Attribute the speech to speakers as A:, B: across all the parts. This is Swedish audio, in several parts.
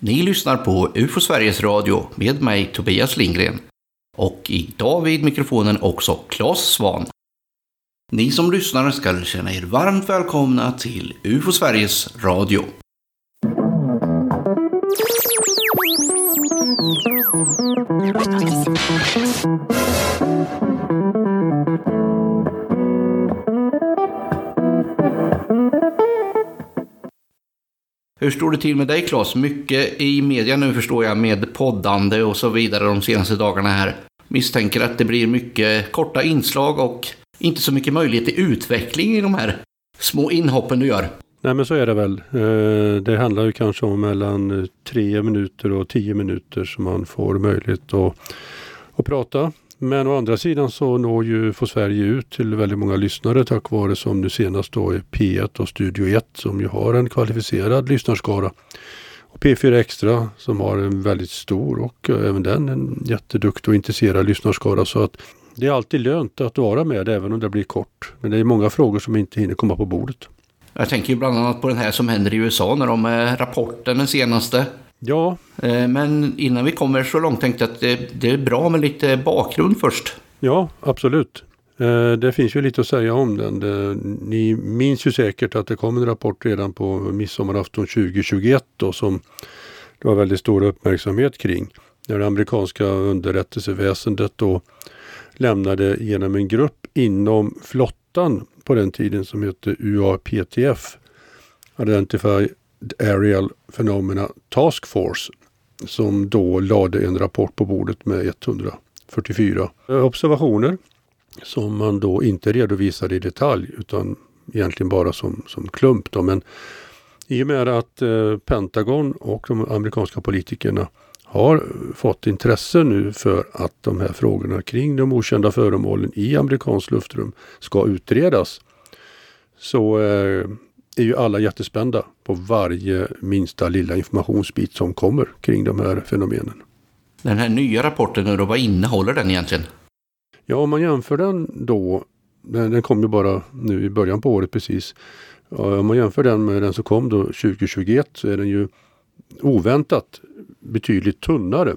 A: Ni lyssnar på UFO Sveriges Radio med mig Tobias Lindgren och idag vid mikrofonen också Claes Svan. Ni som lyssnar ska känna er varmt välkomna till UFO Sveriges Radio. Hur står det till med dig Claes? Mycket i media nu förstår jag med poddande och så vidare de senaste dagarna här. Misstänker att det blir mycket korta inslag och inte så mycket möjlighet till utveckling i de här små inhoppen du gör.
B: Nej men så är det väl. Eh, det handlar ju kanske om mellan tre minuter och tio minuter som man får möjlighet att, att prata. Men å andra sidan så når ju Få Sverige ut till väldigt många lyssnare tack vare som nu senast då är P1 och Studio 1 som ju har en kvalificerad lyssnarskara. Och P4 Extra som har en väldigt stor och även den en jätteduktig och intresserad lyssnarskara. Så att det är alltid lönt att vara med även om det blir kort. Men det är många frågor som inte hinner komma på bordet.
A: Jag tänker ju bland annat på den här som händer i USA när de rapporterar rapporten den senaste.
B: Ja.
A: Eh, men innan vi kommer så långt tänkte jag att det, det är bra med lite bakgrund först.
B: Ja, absolut. Eh, det finns ju lite att säga om den. Ni minns ju säkert att det kom en rapport redan på midsommarafton 2021 då, som det var väldigt stor uppmärksamhet kring. När det amerikanska underrättelseväsendet då lämnade genom en grupp inom flottan på den tiden som hette UAPTF, Identify Aerial Phenomena Task Force, som då lade en rapport på bordet med 144 observationer som man då inte redovisade i detalj utan egentligen bara som, som klump. Då. Men i och med att eh, Pentagon och de amerikanska politikerna har fått intresse nu för att de här frågorna kring de okända föremålen i amerikanskt luftrum ska utredas. Så eh, är ju alla jättespända på varje minsta lilla informationsbit som kommer kring de här fenomenen.
A: Den här nya rapporten, nu då, vad innehåller den egentligen?
B: Ja, om man jämför den då, den, den kom ju bara nu i början på året precis. Om man jämför den med den som kom då 2021 så är den ju oväntat betydligt tunnare.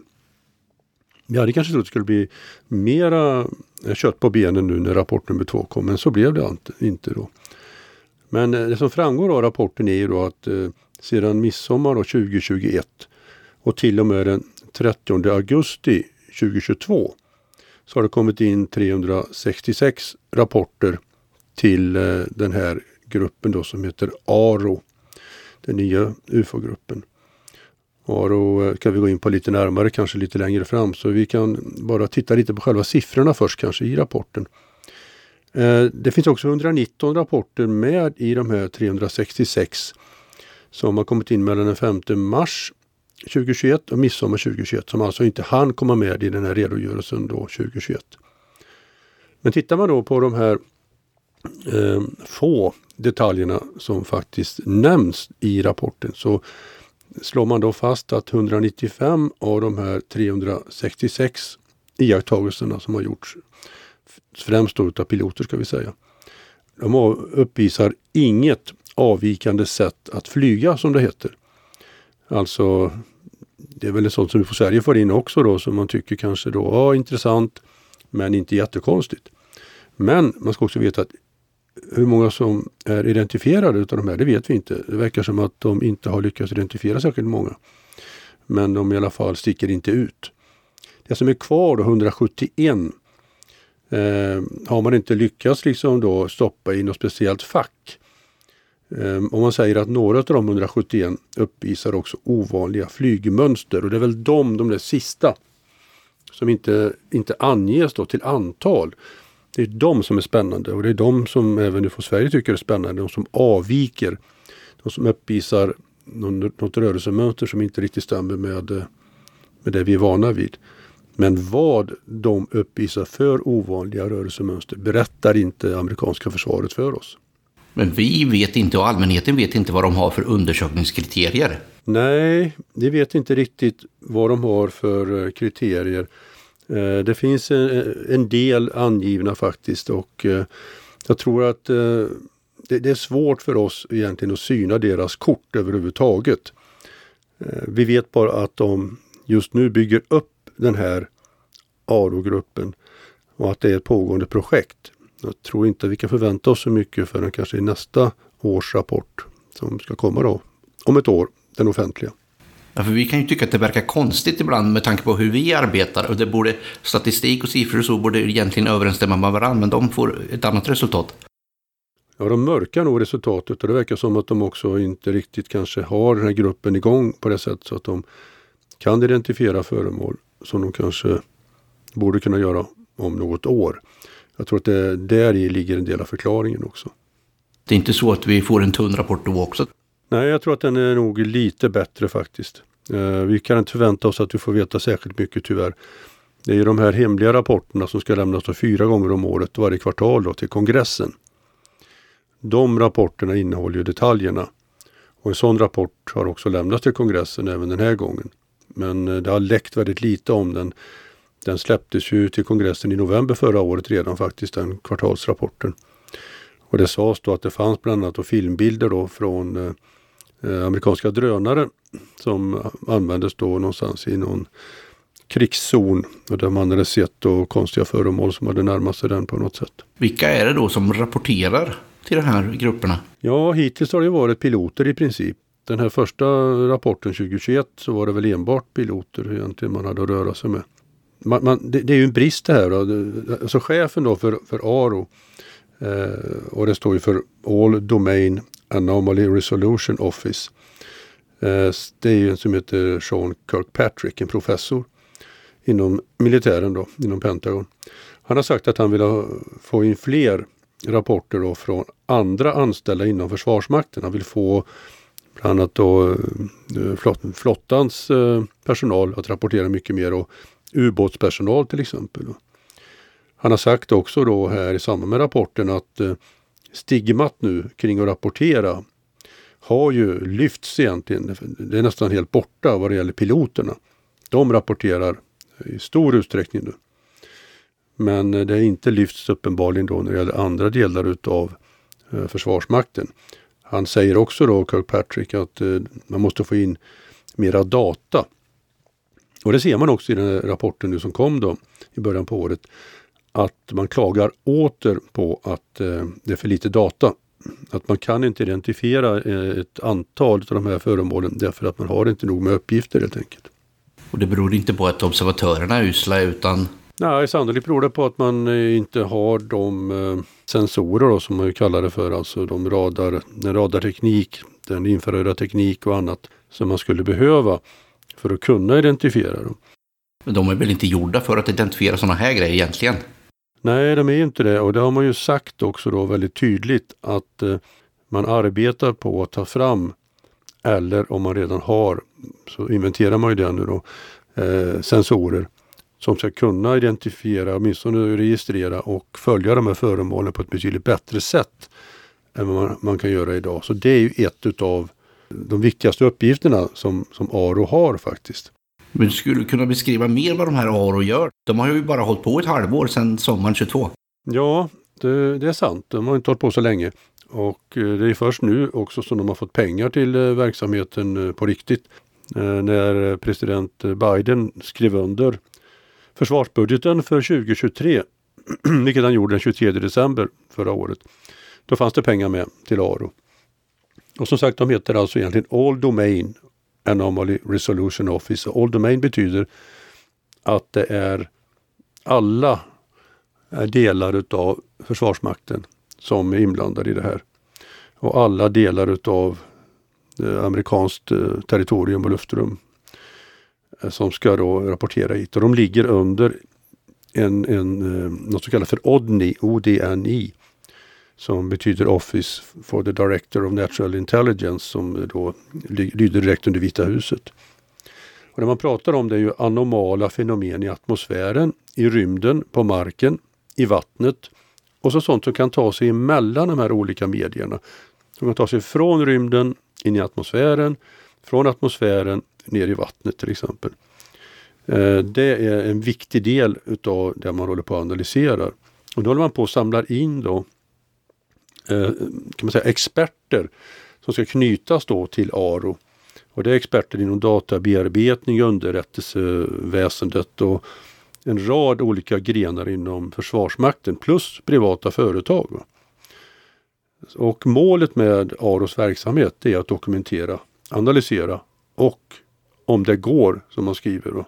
B: Vi hade kanske trott att det skulle bli mera kött på benen nu när rapport nummer två kom, men så blev det inte då. Men eh, det som framgår av rapporten är ju då att eh, sedan midsommar 2021 och till och med den 30 augusti 2022 så har det kommit in 366 rapporter till eh, den här gruppen då som heter ARO. Den nya UFO-gruppen. ARO eh, kan vi gå in på lite närmare, kanske lite längre fram. Så vi kan bara titta lite på själva siffrorna först kanske i rapporten. Eh, det finns också 119 rapporter med i de här 366 som har kommit in mellan den 5 mars 2021 och midsommar 2021 som alltså inte hann komma med i den här redogörelsen då 2021. Men tittar man då på de här eh, få detaljerna som faktiskt nämns i rapporten så slår man då fast att 195 av de här 366 iakttagelserna som har gjorts främst då utav piloter ska vi säga. De uppvisar inget avvikande sätt att flyga som det heter. Alltså det är väl ett sånt som vi får Sverige får in också då som man tycker kanske då, ja intressant men inte jättekonstigt. Men man ska också veta att hur många som är identifierade utav de här, det vet vi inte. Det verkar som att de inte har lyckats identifiera särskilt många. Men de i alla fall sticker inte ut. Det som är kvar då, 171, Eh, har man inte lyckats liksom då stoppa i något speciellt fack. Eh, om man säger att några av de 171 uppvisar också ovanliga flygmönster och det är väl de, de där sista, som inte, inte anges då till antal. Det är de som är spännande och det är de som även UFO Sverige tycker är spännande. De som avviker. De som uppvisar något, något rörelsemönster som inte riktigt stämmer med, med det vi är vana vid. Men vad de uppvisar för ovanliga rörelsemönster berättar inte amerikanska försvaret för oss.
A: Men vi vet inte och allmänheten vet inte vad de har för undersökningskriterier.
B: Nej, de vet inte riktigt vad de har för eh, kriterier. Eh, det finns en del angivna faktiskt och eh, jag tror att det är svårt för oss egentligen att syna deras kort överhuvudtaget. Eh, vi vet bara att de just nu bygger upp den här ARO-gruppen och att det är ett pågående projekt. Jag tror inte vi kan förvänta oss så mycket förrän kanske i nästa års rapport som ska komma då om ett år, den offentliga.
A: Ja, för vi kan ju tycka att det verkar konstigt ibland med tanke på hur vi arbetar. Och det borde, statistik och siffror och så borde egentligen överensstämma med varandra, men de får ett annat resultat.
B: Ja, de mörkar nog resultatet och det verkar som att de också inte riktigt kanske har den här gruppen igång på det sättet så att de kan identifiera föremål som de kanske borde kunna göra om något år. Jag tror att det där i ligger en del av förklaringen också.
A: Det är inte så att vi får en tunn rapport då också?
B: Nej, jag tror att den är nog lite bättre faktiskt. Eh, vi kan inte förvänta oss att vi får veta särskilt mycket tyvärr. Det är de här hemliga rapporterna som ska lämnas fyra gånger om året varje kvartal då, till kongressen. De rapporterna innehåller ju detaljerna. Och en sån rapport har också lämnats till kongressen även den här gången. Men eh, det har läckt väldigt lite om den. Den släpptes ju till kongressen i november förra året redan faktiskt, den kvartalsrapporten. Och det sades då att det fanns bland annat filmbilder då från eh, eh, amerikanska drönare som användes då någonstans i någon krigszon och där man hade sett då konstiga föremål som hade närmat sig den på något sätt.
A: Vilka är det då som rapporterar till de här grupperna?
B: Ja, hittills har det varit piloter i princip. Den här första rapporten 2021 så var det väl enbart piloter egentligen man hade att röra sig med. Man, man, det, det, är ju en brist det här. Då. Alltså chefen då för, för ARO eh, och det står ju för All Domain Anomaly Resolution Office. Eh, det är ju en som heter Sean Kirkpatrick, en professor inom militären då, inom Pentagon. Han har sagt att han vill ha, få in fler rapporter då från andra anställda inom Försvarsmakten. Han vill få bland annat då eh, flott, flottans eh, personal att rapportera mycket mer och ubåtspersonal till exempel. Han har sagt också då här i samband med rapporten att eh, stigmat nu kring att rapportera har ju lyfts egentligen. Det är nästan helt borta vad det gäller piloterna. De rapporterar i stor utsträckning nu. Men det är inte lyfts uppenbarligen då när det gäller andra delar utav Försvarsmakten. Han säger också då, Kirkpatrick, att eh, man måste få in mera data. Och det ser man också i den här rapporten nu som kom då i början på året att man klagar åter på att eh, det är för lite data. Att man kan inte identifiera eh, ett antal av de här föremålen därför att man har inte nog med uppgifter helt enkelt.
A: Och det beror inte på att observatörerna är usla utan?
B: Nej, sannolikt beror det på att man eh, inte har de eh, sensorer då, som man kallar det för, alltså de radar, den radarteknik, den infraröda teknik och annat som man skulle behöva för att kunna identifiera dem.
A: Men de är väl inte gjorda för att identifiera sådana här grejer egentligen?
B: Nej, de är inte det och det har man ju sagt också då väldigt tydligt att eh, man arbetar på att ta fram eller om man redan har så inventerar man ju det nu då eh, sensorer som ska kunna identifiera, åtminstone registrera och följa de här föremålen på ett betydligt bättre sätt än vad man, man kan göra idag. Så det är ju ett utav de viktigaste uppgifterna som, som ARO har faktiskt.
A: Men du skulle kunna beskriva mer vad de här ARO gör? De har ju bara hållit på ett halvår sedan sommaren 22.
B: Ja, det, det är sant. De har inte hållit på så länge. Och eh, det är först nu också som de har fått pengar till eh, verksamheten eh, på riktigt. När president Biden skrev under försvarsbudgeten för 2023, vilket han gjorde den 23 december förra året. Då fanns det pengar med till ARO. Och som sagt, de heter alltså egentligen All Domain Anomaly Resolution Office. All Domain betyder att det är alla eh, delar utav Försvarsmakten som är inblandade i det här. Och alla delar utav eh, amerikanskt eh, territorium och luftrum Eh, som ska då rapportera hit. Och de ligger under en, en, eh, något som kallas för ODNI, ODNI som betyder Office for the Director of Natural Intelligence som då lyder direkt under Vita huset. Och det man pratar om det är ju anomala fenomen i atmosfären, i rymden, på marken, i vattnet och så sånt som kan ta sig emellan de här olika medierna. Som kan ta sig från rymden in i atmosfären, från atmosfären ner i vattnet till exempel. Eh, det är en viktig del utav det man håller på att analysera. Och då håller man på att samla in då eh, kan man säga, experter som ska knytas då till ARO Och det är experter inom databearbetning, underrättelseväsendet och en rad olika grenar inom Försvarsmakten plus privata företag. Och målet med AROs verksamhet är att dokumentera, analysera och om det går, som man skriver,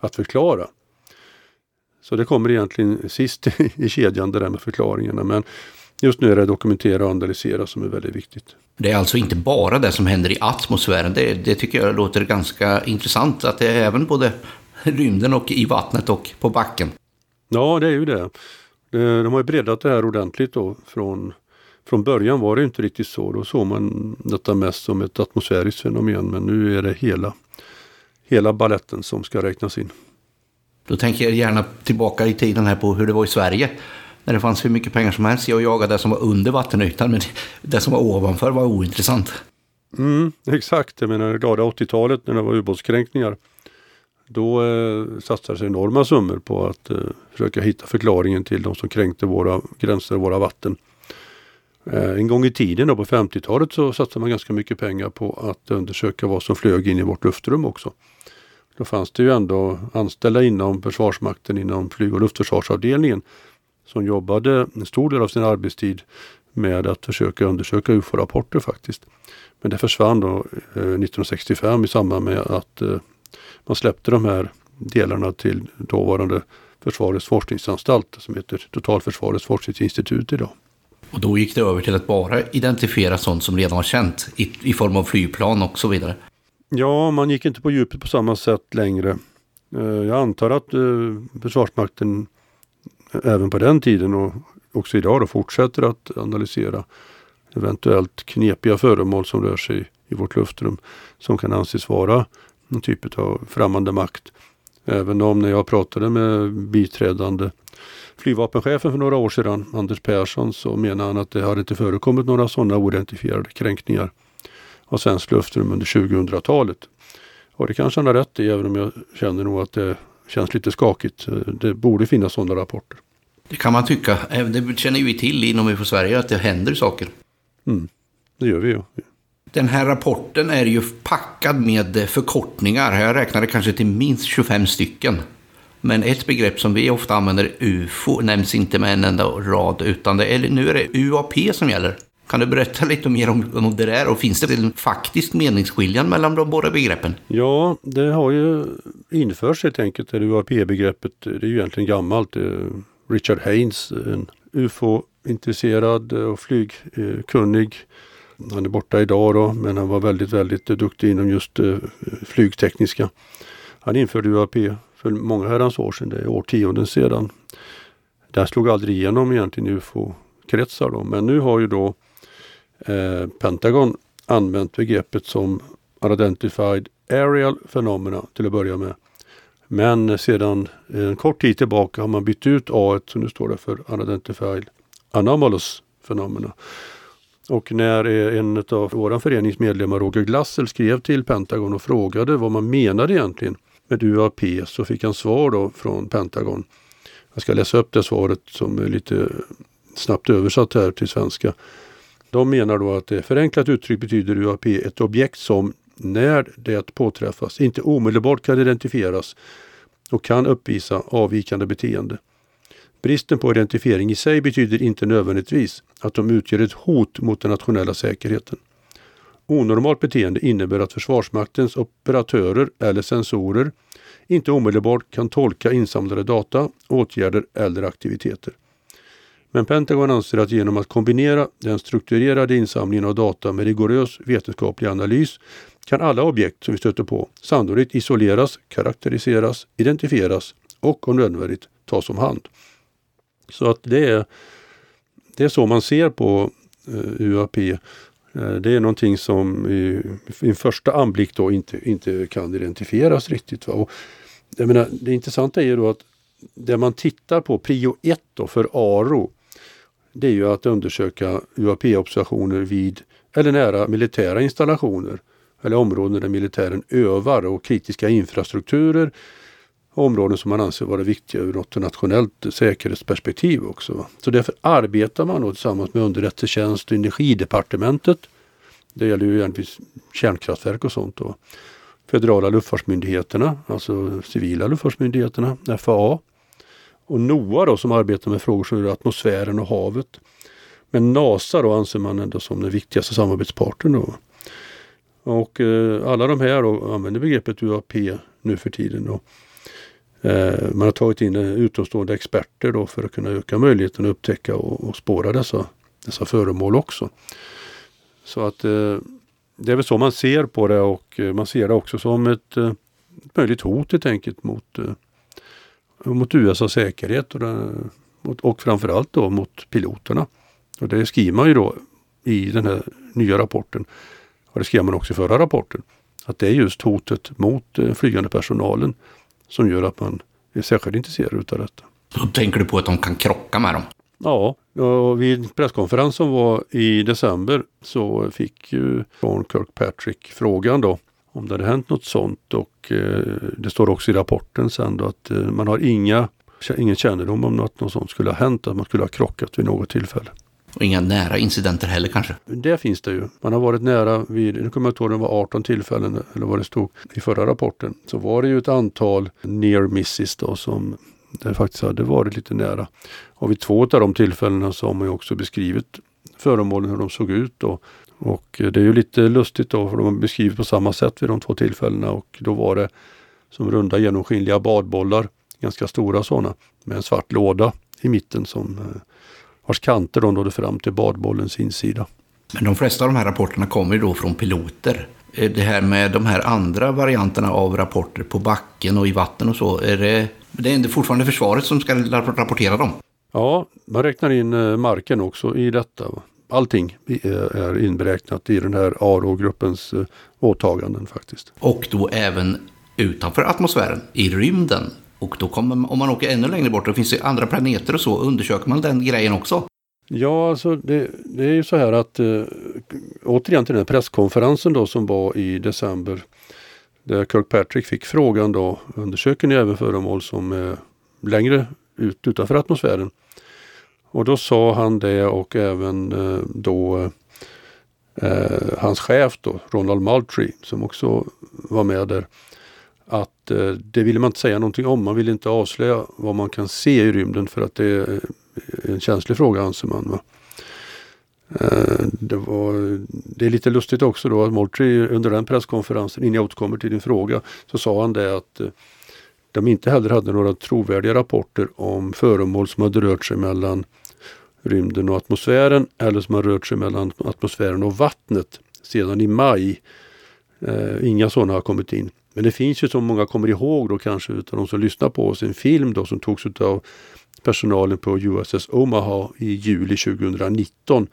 B: att förklara. Så det kommer egentligen sist i kedjan det där med förklaringarna. Men just nu är det dokumentera och analysera som är väldigt viktigt.
A: Det är alltså inte bara det som händer i atmosfären. Det, det tycker jag låter ganska intressant. Att det är även både rymden och i vattnet och på backen.
B: Ja, det är ju det. De har ju breddat det här ordentligt då. Från, från början var det inte riktigt så. Då såg man detta mest som ett atmosfäriskt fenomen. Men nu är det hela, hela balletten som ska räknas in.
A: Då tänker jag gärna tillbaka i tiden här på hur det var i Sverige. När det fanns hur mycket pengar som helst. Jag jagade det som var under vattenytan men det som var ovanför var ointressant.
B: Mm, exakt, jag menar det glada 80-talet när det var ubåtskränkningar. Då eh, satsades enorma summor på att eh, försöka hitta förklaringen till de som kränkte våra gränser och våra vatten. Eh, en gång i tiden då på 50-talet så satsade man ganska mycket pengar på att undersöka vad som flög in i vårt luftrum också. Då fanns det ju ändå anställda inom Försvarsmakten inom flyg och luftförsvarsavdelningen som jobbade en stor del av sin arbetstid med att försöka undersöka UFO-rapporter faktiskt. Men det försvann då eh, 1965 i samband med att eh, man släppte de här delarna till dåvarande Försvarets forskningsanstalt som heter Totalförsvarets forskningsinstitut idag.
A: Och då gick det över till att bara identifiera sånt som redan var känt i, i form av flygplan och så vidare?
B: Ja, man gick inte på djupet på samma sätt längre. Eh, jag antar att eh, Försvarsmakten eh, även på den tiden och också idag då fortsätter att analysera eventuellt knepiga föremål som rör sig i vårt luftrum som kan anses vara någon typ av främmande makt. Även om när jag pratade med biträdande flygvapenchefen för några år sedan, Anders Persson, så menar han att det har inte förekommit några sådana oidentifierade kränkningar av svenskt luftrum under 2000-talet. Och det kanske han har rätt i, även om jag känner nog att det känns lite skakigt. Det borde finnas sådana rapporter.
A: Det kan man tycka. Det känner vi till inom UFO Sverige att det händer saker.
B: Mm, det gör vi ju.
A: Den här rapporten är ju packad med eh, förkortningar. Jag räknade kanske till minst 25 stycken. Men ett begrepp som vi ofta använder, UFO, nämns inte med en enda rad. Utan det är, nu är det UAP som gäller. Kan du berätta lite mer om, om det där och finns det en faktisk meningsskiljan mellan de båda begreppen?
B: Ja, det har ju införts helt enkelt, det UAP-begreppet. Det är ju egentligen gammalt. Richard Haynes, en UFO-intresserad och flygkunnig. Han är borta idag då, men han var väldigt, väldigt duktig inom just eh, flygtekniska. Han införde UAP för många herrans år sedan, det är årtionden sedan. Det här slog aldrig igenom egentligen i UFO-kretsar då, men nu har ju då eh, Pentagon använt begreppet som Unidentified Aerial Phenomena till att börja med. Men sedan eh, en kort tid tillbaka har man bytt ut A så nu står det för Unidentified Anomalous Phenomena. Och när eh, en av våra föreningsmedlemmar, Roger Glassel, skrev till Pentagon och frågade vad man menade egentligen med UAP så fick han svar då från Pentagon. Jag ska läsa upp det svaret som är lite snabbt översatt här till svenska. De menar då att det förenklat uttryck betyder UAP ett objekt som när det påträffas inte omedelbart kan identifieras och kan uppvisa avvikande beteende. Bristen på identifiering i sig betyder inte nödvändigtvis att de utgör ett hot mot den nationella säkerheten. Onormalt beteende innebär att Försvarsmaktens operatörer eller sensorer inte omedelbart kan tolka insamlade data, åtgärder eller aktiviteter. Men Pentagon anser att genom att kombinera den strukturerade insamlingen av data med rigorös vetenskaplig analys kan alla objekt som vi stöter på sannolikt isoleras, karaktäriseras, identifieras och om nödvändigt tas om hand. Så att det är, det är så man ser på eh, UAP. Eh, det är någonting som i, i första anblick då inte, inte kan identifieras riktigt. Va? Och jag menar, det intressanta är ju då att det man tittar på, prio 1 för ARO, det är ju att undersöka UAP-observationer vid eller nära militära installationer eller områden där militären övar och kritiska infrastrukturer. Områden som man anser vara viktiga ur något nationellt säkerhetsperspektiv också. Så därför arbetar man då tillsammans med underrättelsetjänst och energidepartementet Det gäller ju egentligen kärnkraftverk och sånt. Då. Federala luftfartsmyndigheterna, alltså civila luftfartsmyndigheterna, FAA. Och NOA då som arbetar med frågor som rör atmosfären och havet. Men NASA då anser man ändå som den viktigaste samarbetspartnern. Då. Och eh, alla de här då använder begreppet UAP nu för tiden. Då. Eh, man har tagit in utomstående experter då för att kunna öka möjligheten att upptäcka och, och spåra dessa, dessa föremål också. Så att eh, det är väl så man ser på det och eh, man ser det också som ett, ett möjligt hot helt enkelt mot, mot USAs säkerhet och, det, och framförallt då mot piloterna. Och det skriver man ju då i den här nya rapporten. Och det skrev man också i förra rapporten. Att det är just hotet mot flygande personalen som gör att man är särskilt intresserad utav detta.
A: Då tänker du på att de kan krocka med dem?
B: Ja, och vid presskonferensen som var i december så fick ju Sean Kirkpatrick frågan då om det hade hänt något sånt och eh, det står också i rapporten sen då att eh, man har inga, ingen kännedom om att något sånt skulle ha hänt, att man skulle ha krockat vid något tillfälle.
A: Och inga nära incidenter heller kanske?
B: Det finns det ju. Man har varit nära vid, nu kommer jag inte ihåg det var 18 tillfällen eller vad det stod i förra rapporten. Så var det ju ett antal near misses då som det faktiskt hade varit lite nära. Och vid två av de tillfällena så har man ju också beskrivit föremålen hur de såg ut då. Och det är ju lite lustigt då för de har beskrivit på samma sätt vid de två tillfällena och då var det som runda genomskinliga badbollar, ganska stora sådana, med en svart låda i mitten som eh, vars kanter då nådde fram till badbollens insida.
A: Men de flesta av de här rapporterna kommer ju då från piloter. Det här med de här andra varianterna av rapporter på backen och i vatten och så, är det, det är fortfarande försvaret som ska rapportera dem?
B: Ja, man räknar in eh, marken också i detta. Allting är inberäknat i den här ARO-gruppens eh, åtaganden faktiskt.
A: Och då även utanför atmosfären, i rymden, och då kommer, om man åker ännu längre bort, då finns det andra planeter och så, undersöker man den grejen också?
B: Ja, alltså det, det är ju så här att eh, återigen till den här presskonferensen då som var i december. Där Kirkpatrick fick frågan då, undersöker ni även föremål som är längre ut utanför atmosfären? Och då sa han det och även eh, då eh, hans chef då, Ronald Moultrie, som också var med där att eh, det ville man inte säga någonting om. Man ville inte avslöja vad man kan se i rymden för att det är eh, en känslig fråga anser man. Va? Eh, det, var, det är lite lustigt också då att Moultrie under den presskonferensen, innan jag återkommer till din fråga, så sa han det att eh, de inte heller hade några trovärdiga rapporter om föremål som hade rört sig mellan rymden och atmosfären eller som har rört sig mellan atmosfären och vattnet sedan i maj. Eh, inga sådana har kommit in. Men det finns ju som många kommer ihåg då kanske utav de som lyssnar på oss en film då som togs av personalen på USS Omaha i juli 2019.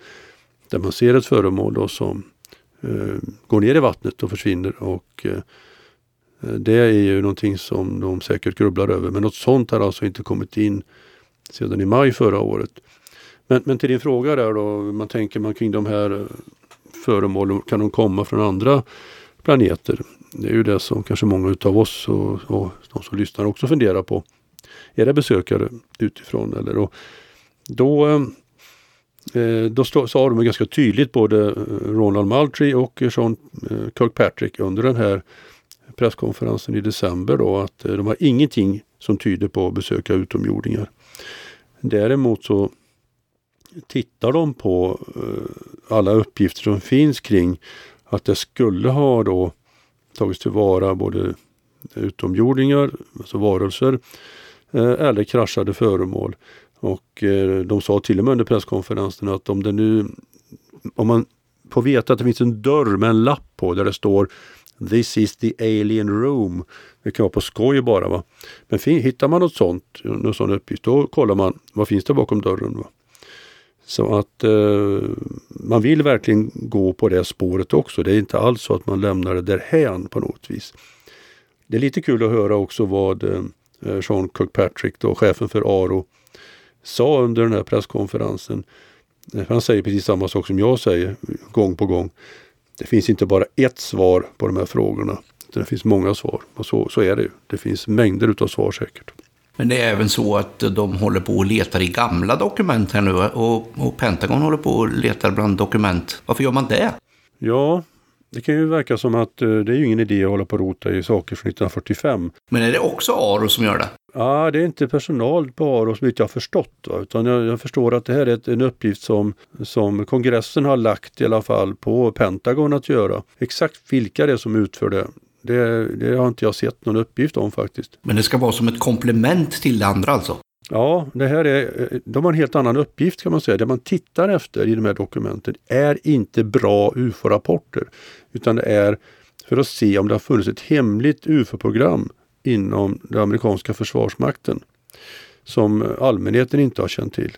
B: Där man ser ett föremål då som eh, går ner i vattnet och försvinner och eh, det är ju någonting som de säkert grubblar över. Men något sånt har alltså inte kommit in sedan i maj förra året. Men, men till din fråga där då, man tänker man kring de här eh, föremålen, kan de komma från andra planeter? Det är ju det som kanske många utav oss och, och de som lyssnar också funderar på. Är det besökare utifrån eller? Och då eh, då stå, sa de ganska tydligt både eh, Ronald Moultrie och Sean eh, Kirkpatrick under den här presskonferensen i december då att eh, de har ingenting som tyder på att besöka utomjordingar. Däremot så tittar de på alla uppgifter som finns kring att det skulle ha då tagits tillvara både utomjordingar, alltså varelser, eh, eller kraschade föremål. Och eh, de sa till och med under presskonferensen att om det nu, om man får veta att det finns en dörr med en lapp på där det står This is the alien room. Det kan vara på skoj bara. Va? Men hittar man något sånt, någon sån uppgift, då kollar man vad finns det bakom dörren. Va? Så att eh, man vill verkligen gå på det spåret också. Det är inte alls så att man lämnar det därhän på något vis. Det är lite kul att höra också vad eh, eh Sean Kirkpatrick, då, chefen för ARO, sa under den här presskonferensen. Eh, han säger precis samma sak som jag säger gång på gång. Det finns inte bara ett svar på de här frågorna. Det finns många svar. Och så, så är det ju. Det finns mängder utav svar säkert.
A: Men det är även så att de håller på och letar i gamla dokument här nu och, och Pentagon håller på och letar bland dokument. Varför gör man det?
B: Ja, det kan ju verka som att eh, det är ju ingen idé att hålla på och rota i saker från 1945.
A: Men är det också Aro som gör det?
B: Ja, det är inte personal på Aro som jag har förstått. Va? Utan jag, jag, förstår att det här är ett, en uppgift som, som kongressen har lagt i alla fall på Pentagon att göra. Exakt vilka det är som utför det, det, det har inte jag sett någon uppgift om faktiskt.
A: Men det ska vara som ett komplement till det andra alltså?
B: Ja, det här är, de har en helt annan uppgift kan man säga. Det man tittar efter i de här dokumenten är inte bra UFO-rapporter. Utan det är för att se om det har funnits ett hemligt UFO-program inom den amerikanska försvarsmakten som allmänheten inte har känt till.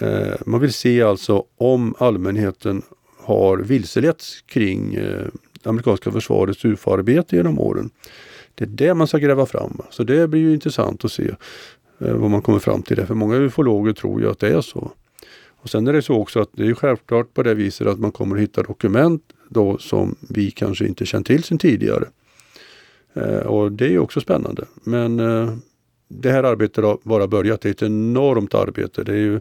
B: Eh, man vill se alltså om allmänheten har vilseletts kring eh, det amerikanska försvarets UFO-arbete genom åren. Det är det man ska gräva fram. Så det blir ju intressant att se eh, vad man kommer fram till. Det. För många ufologer tror ju att det är så. Och Sen är det så också att det är självklart på det viset att man kommer att hitta dokument då som vi kanske inte känt till sedan tidigare. Eh, och det är också spännande. Men eh, det här arbetet har bara börjat. Det är ett enormt arbete. Det är ju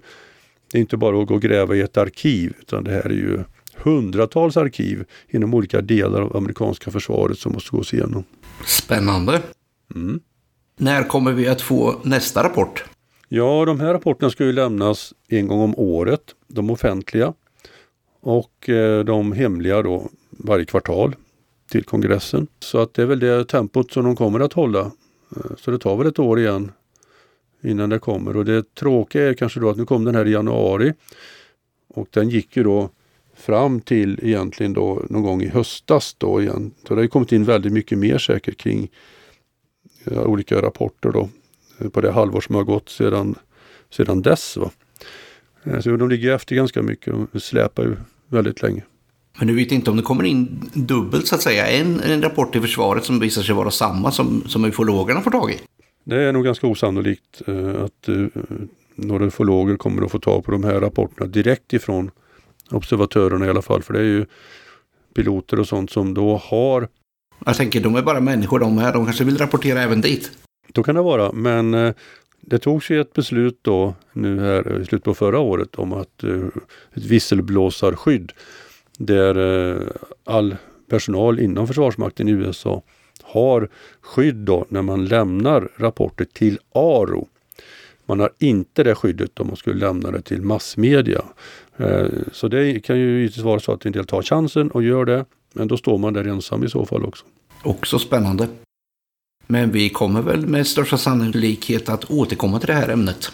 B: det är inte bara att gå och gräva i ett arkiv utan det här är ju hundratals arkiv inom olika delar av amerikanska försvaret som måste gås igenom.
A: Spännande.
B: Mm.
A: När kommer vi att få nästa rapport?
B: Ja, de här rapporterna ska ju lämnas en gång om året, de offentliga. Och eh, de hemliga då varje kvartal till kongressen. Så att det är väl det tempot som de kommer att hålla. Eh, så det tar väl ett år igen innan det kommer. Och det tråkiga är kanske då att nu kom den här i januari. Och den gick ju då fram till egentligen då någon gång i höstas då igen. Så det har kommit in väldigt mycket mer säkert kring ja, olika rapporter då på det halvår som har gått sedan, sedan dess. Va? Eh, så de ligger efter ganska mycket och släpar ju väldigt länge.
A: Men du vet inte om det kommer in dubbelt så att säga. En, en rapport till försvaret som visar sig vara samma som, som ufologerna får tag i.
B: Det är nog ganska osannolikt eh, att eh, några ufologer kommer att få tag på de här rapporterna direkt ifrån observatörerna i alla fall. För det är ju piloter och sånt som då har...
A: Jag tänker, de är bara människor de här. De kanske vill rapportera även dit.
B: Då kan det vara, men eh, det togs ju ett beslut då nu här i slutet på förra året om att eh, ett visselblåsarskydd där eh, all personal inom Försvarsmakten i USA har skydd då när man lämnar rapporter till ARO. Man har inte det skyddet om man skulle lämna det till massmedia. Så det kan ju givetvis vara så att en del tar chansen och gör det. Men då står man där ensam i så fall också.
A: Också spännande. Men vi kommer väl med största sannolikhet att återkomma till det här ämnet.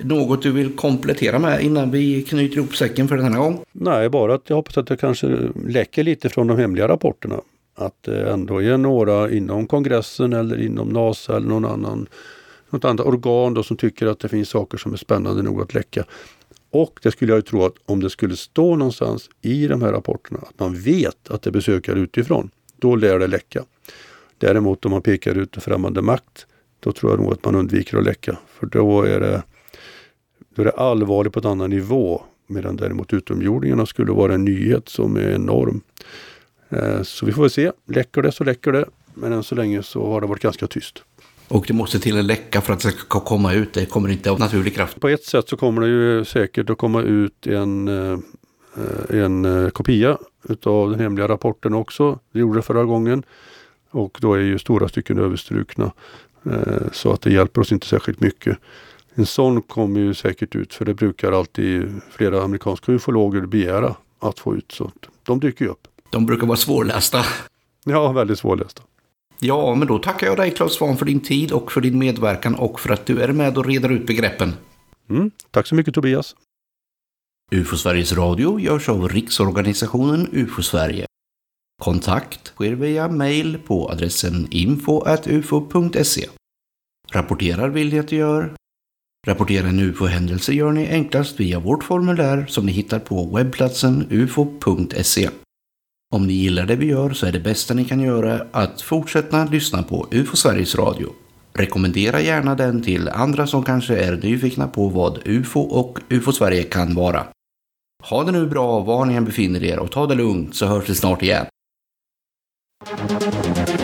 A: Något du vill komplettera med innan vi knyter ihop säcken för den här gången?
B: Nej, bara att jag hoppas att det kanske läcker lite från de hemliga rapporterna. Att det ändå är några inom kongressen eller inom NASA eller någon annan, något annat organ då som tycker att det finns saker som är spännande nog att läcka. Och det skulle jag tro att om det skulle stå någonstans i de här rapporterna att man vet att det är besökare utifrån, då lär det läcka. Däremot om man pekar ut en främmande makt, då tror jag nog att man undviker att läcka. För då är det, då är det allvarligt på en annan nivå. Medan däremot utomjordingarna skulle vara en nyhet som är enorm. Eh, så vi får väl se. Läcker det så läcker det. Men än så länge så har det varit ganska tyst.
A: Och det måste till en läcka för att det ska komma ut. Det kommer inte av naturlig kraft.
B: På ett sätt så kommer det ju säkert att komma ut en, eh, en eh, kopia utav den hemliga rapporten också. Det gjorde det förra gången. Och då är ju stora stycken överstrukna. Eh, så att det hjälper oss inte särskilt mycket. En sån kommer ju säkert ut för det brukar alltid flera amerikanska ufologer begära att få ut. Så de dyker ju upp.
A: De brukar vara svårlästa.
B: Ja, väldigt svårlästa.
A: Ja, men då tackar jag dig Claes Svahn för din tid och för din medverkan och för att du är med och reder ut begreppen.
B: Mm, tack så mycket Tobias.
A: UFO Sveriges Radio görs av Riksorganisationen UFO Sverige. Kontakt sker via mail på adressen info.ufo.se. Rapporterar vill ni att du gör. Rapportera en UFO-händelse gör ni enklast via vårt formulär som ni hittar på webbplatsen ufo.se. Om ni gillar det vi gör så är det bästa ni kan göra att fortsätta lyssna på UFO Sveriges Radio. Rekommendera gärna den till andra som kanske är nyfikna på vad UFO och UFO Sverige kan vara. Ha det nu bra var ni än befinner er och ta det lugnt så hörs vi snart igen. Thank you.